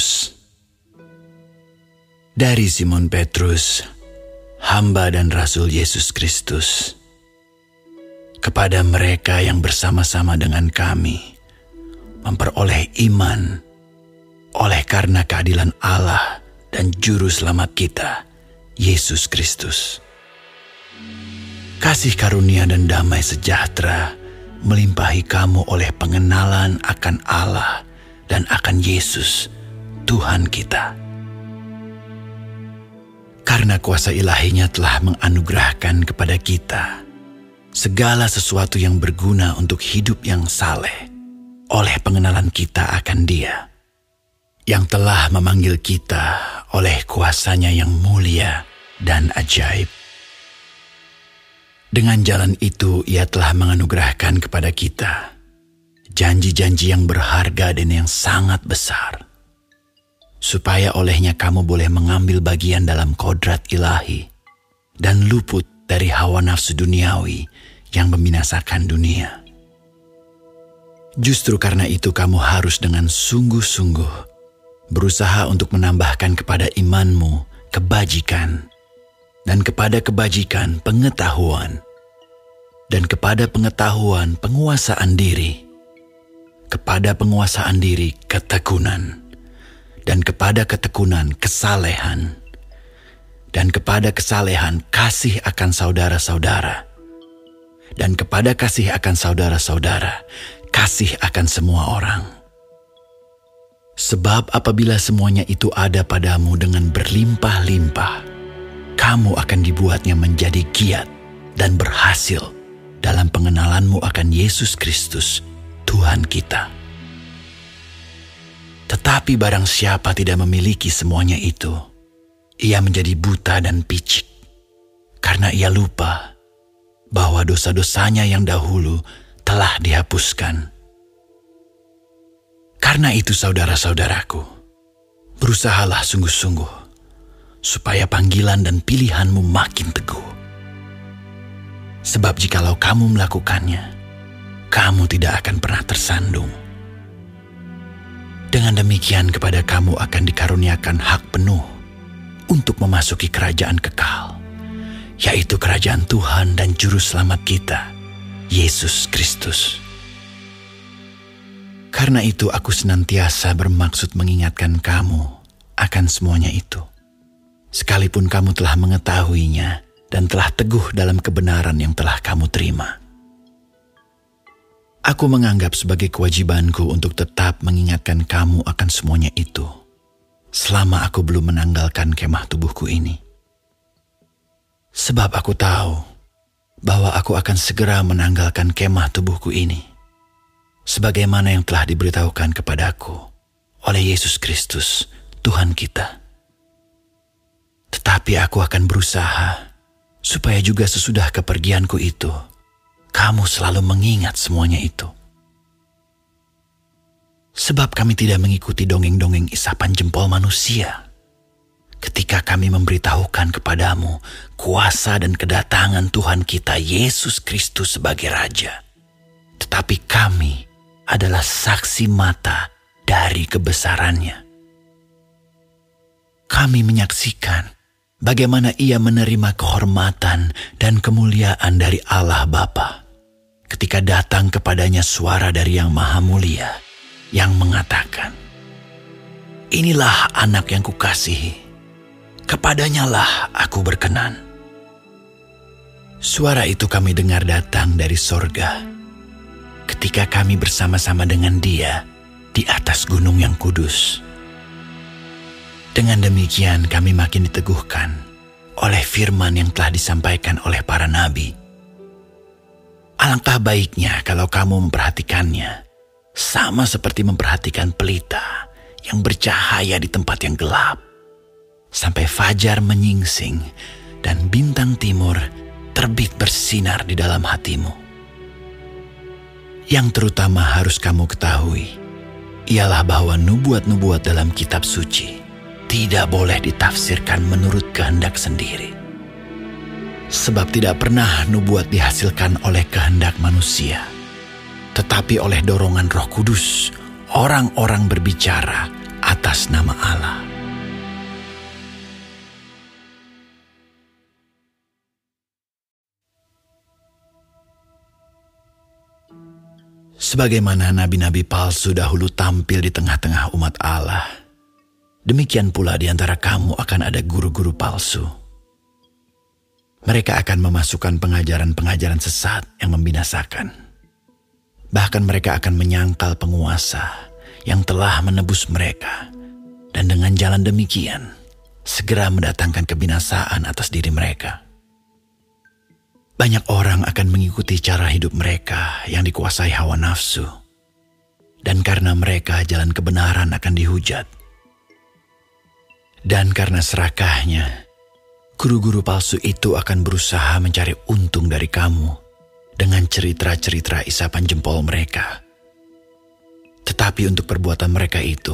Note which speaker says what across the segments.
Speaker 1: Kitab 2 Petrus Dari Simon Petrus, hamba dan rasul Yesus Kristus, kepada mereka yang bersama-sama dengan kami memperoleh iman oleh karena keadilan Allah dan juru selamat kita, Yesus Kristus. Kasih karunia dan damai sejahtera melimpahi kamu oleh pengenalan akan Allah dan akan Yesus, Tuhan kita. Karena kuasa ilahinya telah menganugerahkan kepada kita segala sesuatu yang berguna untuk hidup yang saleh oleh pengenalan kita akan dia yang telah memanggil kita oleh kuasanya yang mulia dan ajaib. Dengan jalan itu ia telah menganugerahkan kepada kita janji-janji yang berharga dan yang sangat besar. Supaya olehnya kamu boleh mengambil bagian dalam kodrat ilahi dan luput dari hawa nafsu duniawi yang membinasakan dunia. Justru karena itu kamu harus dengan sungguh-sungguh berusaha untuk menambahkan kepada imanmu kebajikan dan kepada kebajikan pengetahuan, dan kepada pengetahuan penguasaan diri, kepada penguasaan diri ketekunan, dan kepada ketekunan kesalehan, dan kepada kesalehan kasih akan saudara-saudara, dan kepada kasih akan saudara-saudara kasih akan semua orang. Sebab apabila semuanya itu ada padamu dengan berlimpah-limpah, kamu akan dibuatnya menjadi giat dan berhasil dalam pengenalanmu akan Yesus Kristus, Tuhan kita. Tetapi barang siapa tidak memiliki semuanya itu, ia menjadi buta dan picik, karena ia lupa bahwa dosa-dosanya yang dahulu telah dihapuskan. Karena itu saudara-saudaraku, berusahalah sungguh-sungguh supaya panggilan dan pilihanmu makin teguh. Sebab jikalau kamu melakukannya, kamu tidak akan pernah tersandung. Dengan demikian kepada kamu akan dikaruniakan hak penuh untuk memasuki kerajaan kekal, yaitu kerajaan Tuhan dan Juru Selamat kita, Yesus Kristus. Karena itu aku senantiasa bermaksud mengingatkan kamu akan semuanya itu sekalipun kamu telah mengetahuinya dan telah teguh dalam kebenaran yang telah kamu terima. Aku menganggap sebagai kewajibanku untuk tetap mengingatkan kamu akan semuanya itu, selama aku belum menanggalkan kemah tubuhku ini. Sebab aku tahu bahwa aku akan segera menanggalkan kemah tubuhku ini, sebagaimana yang telah diberitahukan kepadaku oleh Yesus Kristus, Tuhan kita. Tetapi aku akan berusaha supaya juga sesudah kepergianku itu, kamu selalu mengingat semuanya itu. Sebab kami tidak mengikuti dongeng-dongeng isapan jempol manusia. Ketika kami memberitahukan kepadamu kuasa dan kedatangan Tuhan kita Yesus Kristus sebagai Raja. Tetapi kami adalah saksi mata dari kebesarannya. Kami menyaksikan bagaimana ia menerima kehormatan dan kemuliaan dari Allah Bapa ketika datang kepadanya suara dari Yang Maha Mulia yang mengatakan, Inilah anak yang kukasihi, kepadanya lah aku berkenan. Suara itu kami dengar datang dari sorga ketika kami bersama-sama dengan dia di atas gunung yang kudus. Dengan demikian kami makin diteguhkan oleh firman yang telah disampaikan oleh para nabi. Alangkah baiknya kalau kamu memperhatikannya, sama seperti memperhatikan pelita yang bercahaya di tempat yang gelap, sampai fajar menyingsing dan bintang timur terbit bersinar di dalam hatimu. Yang terutama harus kamu ketahui, ialah bahwa nubuat-nubuat dalam kitab suci tidak boleh ditafsirkan menurut kehendak sendiri. Sebab tidak pernah nubuat dihasilkan oleh kehendak manusia, tetapi oleh dorongan roh kudus, orang-orang berbicara atas nama Allah. Sebagaimana nabi-nabi palsu dahulu tampil di tengah-tengah umat Allah, demikian pula di antara kamu akan ada guru-guru palsu. Mereka akan memasukkan pengajaran-pengajaran sesat yang membinasakan. Bahkan mereka akan menyangkal penguasa yang telah menebus mereka, dan dengan jalan demikian segera mendatangkan kebinasaan atas diri mereka. Banyak orang akan mengikuti cara hidup mereka yang dikuasai hawa nafsu. Dan karena mereka jalan kebenaran akan dihujat. Dan karena serakahnya, guru-guru palsu itu akan berusaha mencari untung dari kamu dengan cerita-cerita isapan jempol mereka. Tetapi untuk perbuatan mereka itu,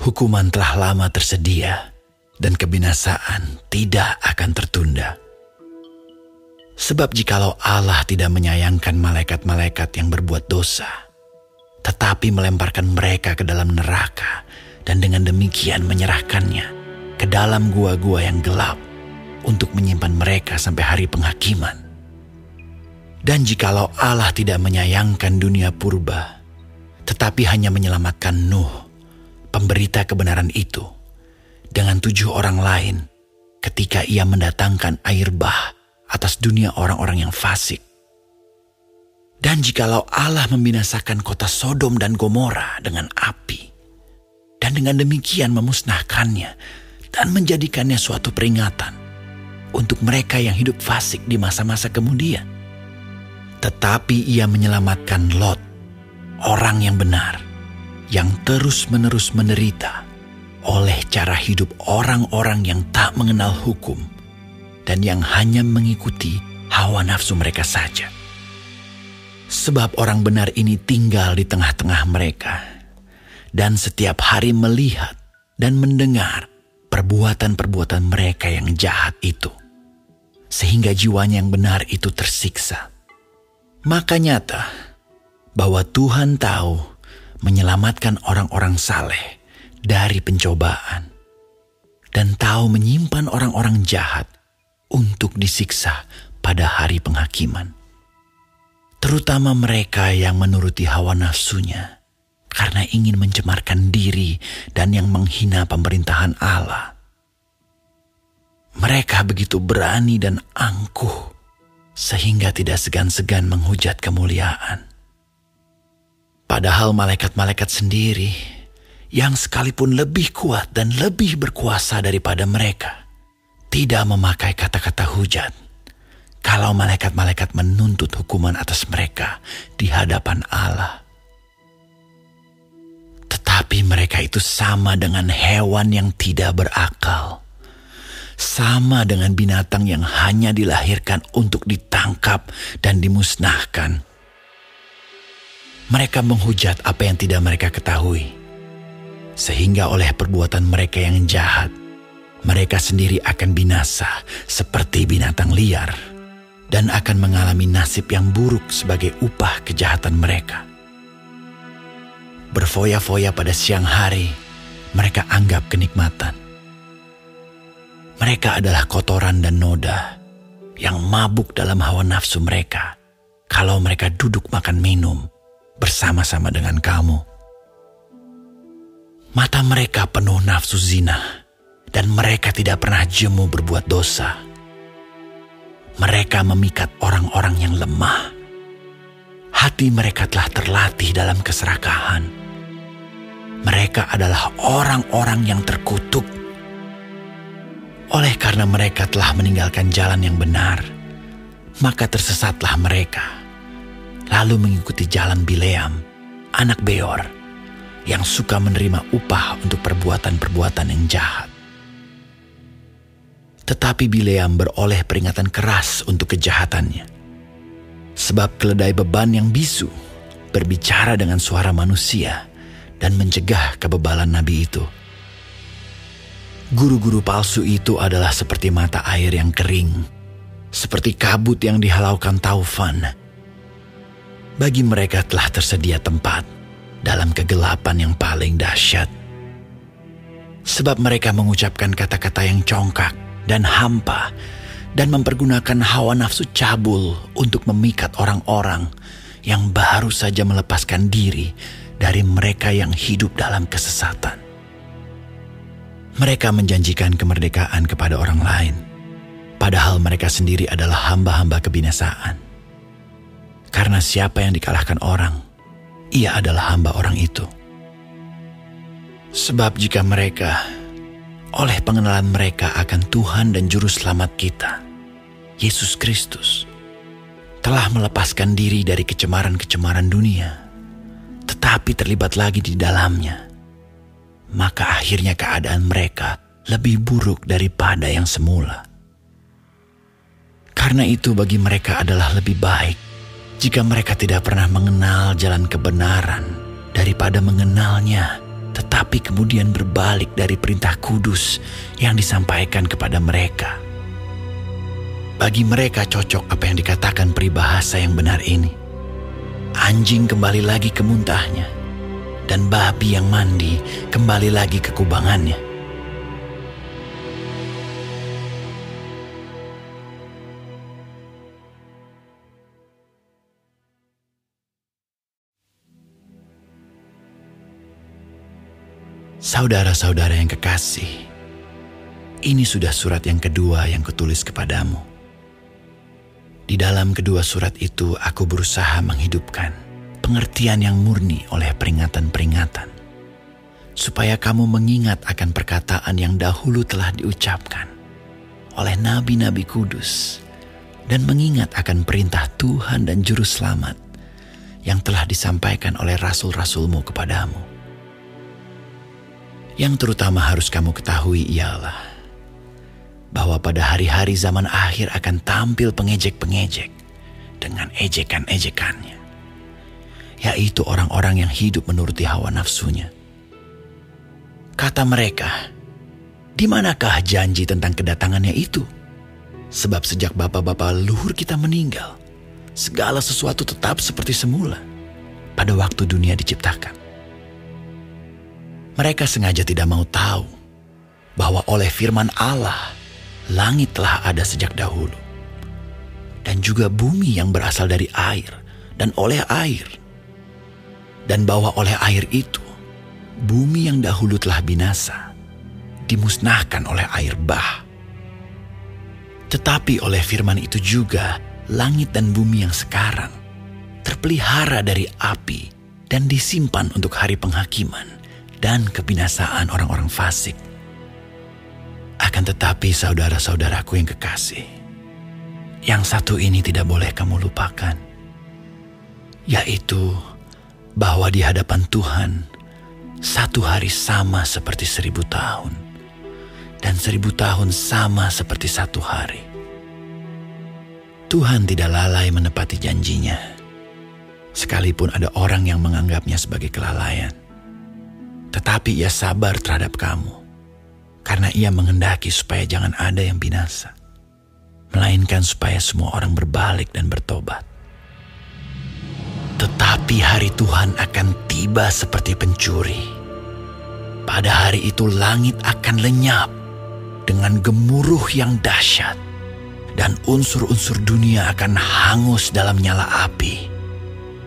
Speaker 1: hukuman telah lama tersedia dan kebinasaan tidak akan tertunda. Sebab jikalau Allah tidak menyayangkan malaikat-malaikat yang berbuat dosa, tetapi melemparkan mereka ke dalam neraka dan dengan demikian menyerahkannya ke dalam gua-gua yang gelap untuk menyimpan mereka sampai hari penghakiman. Dan jikalau Allah tidak menyayangkan dunia purba, tetapi hanya menyelamatkan Nuh, pemberita kebenaran itu, dengan tujuh orang lain ketika ia mendatangkan air bah atas dunia orang-orang yang fasik. Dan jikalau Allah membinasakan kota Sodom dan Gomora dengan api, dan dengan demikian memusnahkannya dan menjadikannya suatu peringatan untuk mereka yang hidup fasik di masa-masa kemudian. Tetapi ia menyelamatkan Lot, orang yang benar, yang terus-menerus menderita oleh cara hidup orang-orang yang tak mengenal hukum dan yang hanya mengikuti hawa nafsu mereka saja. Sebab orang benar ini tinggal di tengah-tengah mereka dan setiap hari melihat dan mendengar perbuatan-perbuatan mereka yang jahat itu. Sehingga jiwanya yang benar itu tersiksa. Maka nyata bahwa Tuhan tahu menyelamatkan orang-orang saleh dari pencobaan dan tahu menyimpan orang-orang jahat untuk disiksa pada hari penghakiman. Terutama mereka yang menuruti hawa nafsunya karena ingin mencemarkan diri dan yang menghina pemerintahan Allah. Mereka begitu berani dan angkuh sehingga tidak segan-segan menghujat kemuliaan. Padahal malaikat-malaikat sendiri yang sekalipun lebih kuat dan lebih berkuasa daripada mereka tidak memakai kata-kata hujat. Kalau malaikat-malaikat menuntut hukuman atas mereka di hadapan Allah. Tetapi mereka itu sama dengan hewan yang tidak berakal. Sama dengan binatang yang hanya dilahirkan untuk ditangkap dan dimusnahkan. Mereka menghujat apa yang tidak mereka ketahui. Sehingga oleh perbuatan mereka yang jahat, mereka sendiri akan binasa seperti binatang liar dan akan mengalami nasib yang buruk sebagai upah kejahatan mereka. Berfoya-foya pada siang hari, mereka anggap kenikmatan. Mereka adalah kotoran dan noda yang mabuk dalam hawa nafsu mereka kalau mereka duduk makan minum bersama-sama dengan kamu. Mata mereka penuh nafsu zina dan mereka tidak pernah jemu berbuat dosa. Mereka memikat orang-orang yang lemah. Hati mereka telah terlatih dalam keserakahan. Mereka adalah orang-orang yang terkutuk. Oleh karena mereka telah meninggalkan jalan yang benar, maka tersesatlah mereka. Lalu mengikuti jalan Bileam, anak Beor, yang suka menerima upah untuk perbuatan-perbuatan yang jahat. Tetapi Bileam beroleh peringatan keras untuk kejahatannya. Sebab keledai beban yang bisu berbicara dengan suara manusia dan mencegah kebebalan nabi itu. Guru-guru palsu itu adalah seperti mata air yang kering, seperti kabut yang dihalaukan taufan. Bagi mereka telah tersedia tempat dalam kegelapan yang paling dahsyat. Sebab mereka mengucapkan kata-kata yang congkak dan hampa dan mempergunakan hawa nafsu cabul untuk memikat orang-orang yang baru saja melepaskan diri dari mereka yang hidup dalam kesesatan. Mereka menjanjikan kemerdekaan kepada orang lain, padahal mereka sendiri adalah hamba-hamba kebinasaan. Karena siapa yang dikalahkan orang, ia adalah hamba orang itu. Sebab jika mereka, oleh pengenalan mereka akan Tuhan dan Juru Selamat kita, Yesus Kristus, telah melepaskan diri dari kecemaran-kecemaran dunia, tetapi terlibat lagi di dalamnya, maka akhirnya keadaan mereka lebih buruk daripada yang semula. Karena itu, bagi mereka adalah lebih baik jika mereka tidak pernah mengenal jalan kebenaran daripada mengenalnya, tetapi kemudian berbalik dari perintah kudus yang disampaikan kepada mereka. Bagi mereka cocok apa yang dikatakan peribahasa yang benar ini. Anjing kembali lagi ke muntahnya, dan babi yang mandi kembali lagi ke kubangannya. Saudara-saudara yang kekasih, ini sudah surat yang kedua yang kutulis kepadamu. Di dalam kedua surat itu, aku berusaha menghidupkan pengertian yang murni oleh peringatan-peringatan, supaya kamu mengingat akan perkataan yang dahulu telah diucapkan oleh nabi-nabi kudus, dan mengingat akan perintah Tuhan dan Juru Selamat yang telah disampaikan oleh rasul-rasulmu kepadamu. Yang terutama harus kamu ketahui ialah bahwa pada hari-hari zaman akhir akan tampil pengejek-pengejek dengan ejekan-ejekannya, yaitu orang-orang yang hidup menuruti hawa nafsunya. Kata mereka, di manakah janji tentang kedatangannya itu? Sebab sejak bapak-bapak luhur kita meninggal, segala sesuatu tetap seperti semula pada waktu dunia diciptakan. Mereka sengaja tidak mau tahu bahwa oleh firman Allah, langit telah ada sejak dahulu. Dan juga bumi yang berasal dari air dan oleh air. Dan bahwa oleh air itu, bumi yang dahulu telah binasa, dimusnahkan oleh air bah. Tetapi oleh firman itu juga, langit dan bumi yang sekarang terpelihara dari api dan disimpan untuk hari penghakiman dan kebinasaan orang-orang fasik. Akan tetapi saudara-saudaraku yang kekasih, yang satu ini tidak boleh kamu lupakan, yaitu bahwa di hadapan Tuhan, satu hari sama seperti seribu tahun, dan seribu tahun sama seperti satu hari. Tuhan tidak lalai menepati janjinya, sekalipun ada orang yang menganggapnya sebagai kelalaian. Tetapi ia sabar terhadap kamu, karena ia mengendaki supaya jangan ada yang binasa, melainkan supaya semua orang berbalik dan bertobat. Tetapi hari Tuhan akan tiba seperti pencuri. Pada hari itu langit akan lenyap dengan gemuruh yang dahsyat dan unsur-unsur dunia akan hangus dalam nyala api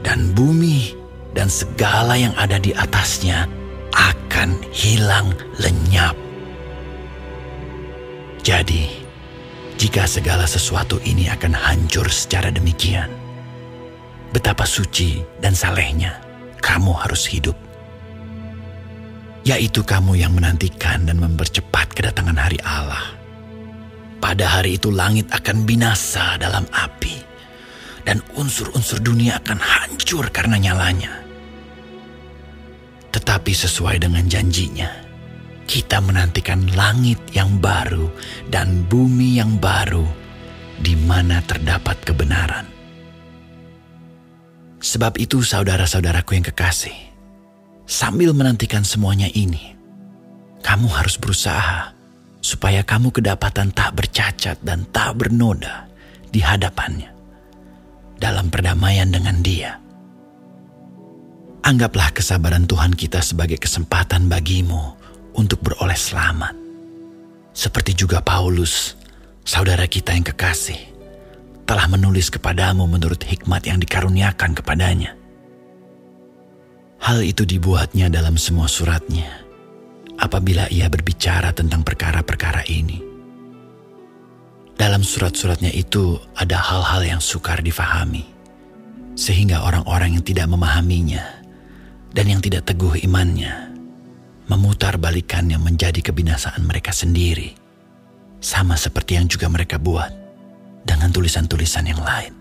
Speaker 1: dan bumi dan segala yang ada di atasnya akan hilang lenyap. Jadi, jika segala sesuatu ini akan hancur secara demikian, betapa suci dan salehnya kamu harus hidup. Yaitu kamu yang menantikan dan mempercepat kedatangan hari Allah. Pada hari itu langit akan binasa dalam api, dan unsur-unsur dunia akan hancur karena nyalanya tetapi sesuai dengan janjinya, kita menantikan langit yang baru dan bumi yang baru di mana terdapat kebenaran. Sebab itu saudara-saudaraku yang kekasih, sambil menantikan semuanya ini, kamu harus berusaha supaya kamu kedapatan tak bercacat dan tak bernoda di hadapannya dalam perdamaian dengan dia Anggaplah kesabaran Tuhan kita sebagai kesempatan bagimu untuk beroleh selamat. Seperti juga Paulus, saudara kita yang kekasih, telah menulis kepadamu menurut hikmat yang dikaruniakan kepadanya. Hal itu dibuatnya dalam semua suratnya apabila ia berbicara tentang perkara-perkara ini. Dalam surat-suratnya itu ada hal-hal yang sukar difahami, sehingga orang-orang yang tidak memahaminya dan yang tidak teguh imannya memutar balikannya menjadi kebinasaan mereka sendiri, sama seperti yang juga mereka buat dengan tulisan-tulisan yang lain.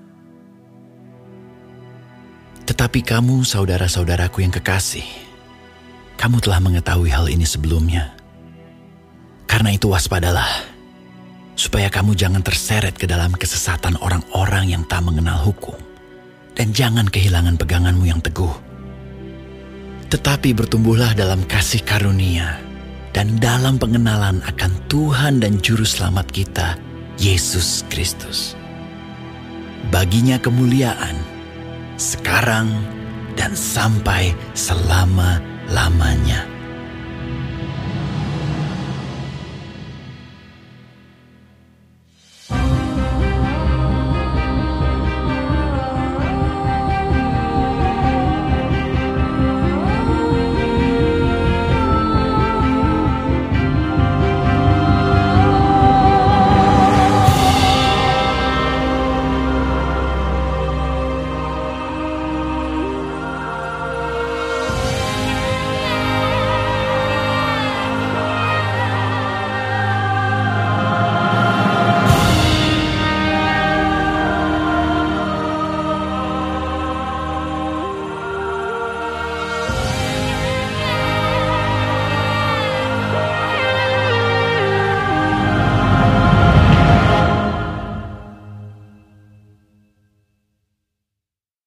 Speaker 1: Tetapi kamu, saudara-saudaraku yang kekasih, kamu telah mengetahui hal ini sebelumnya. Karena itu waspadalah, supaya kamu jangan terseret ke dalam kesesatan orang-orang yang tak mengenal hukum, dan jangan kehilangan peganganmu yang teguh tetapi bertumbuhlah dalam kasih karunia dan dalam pengenalan akan Tuhan dan Juru Selamat kita, Yesus Kristus. Baginya kemuliaan sekarang dan sampai selama-lamanya.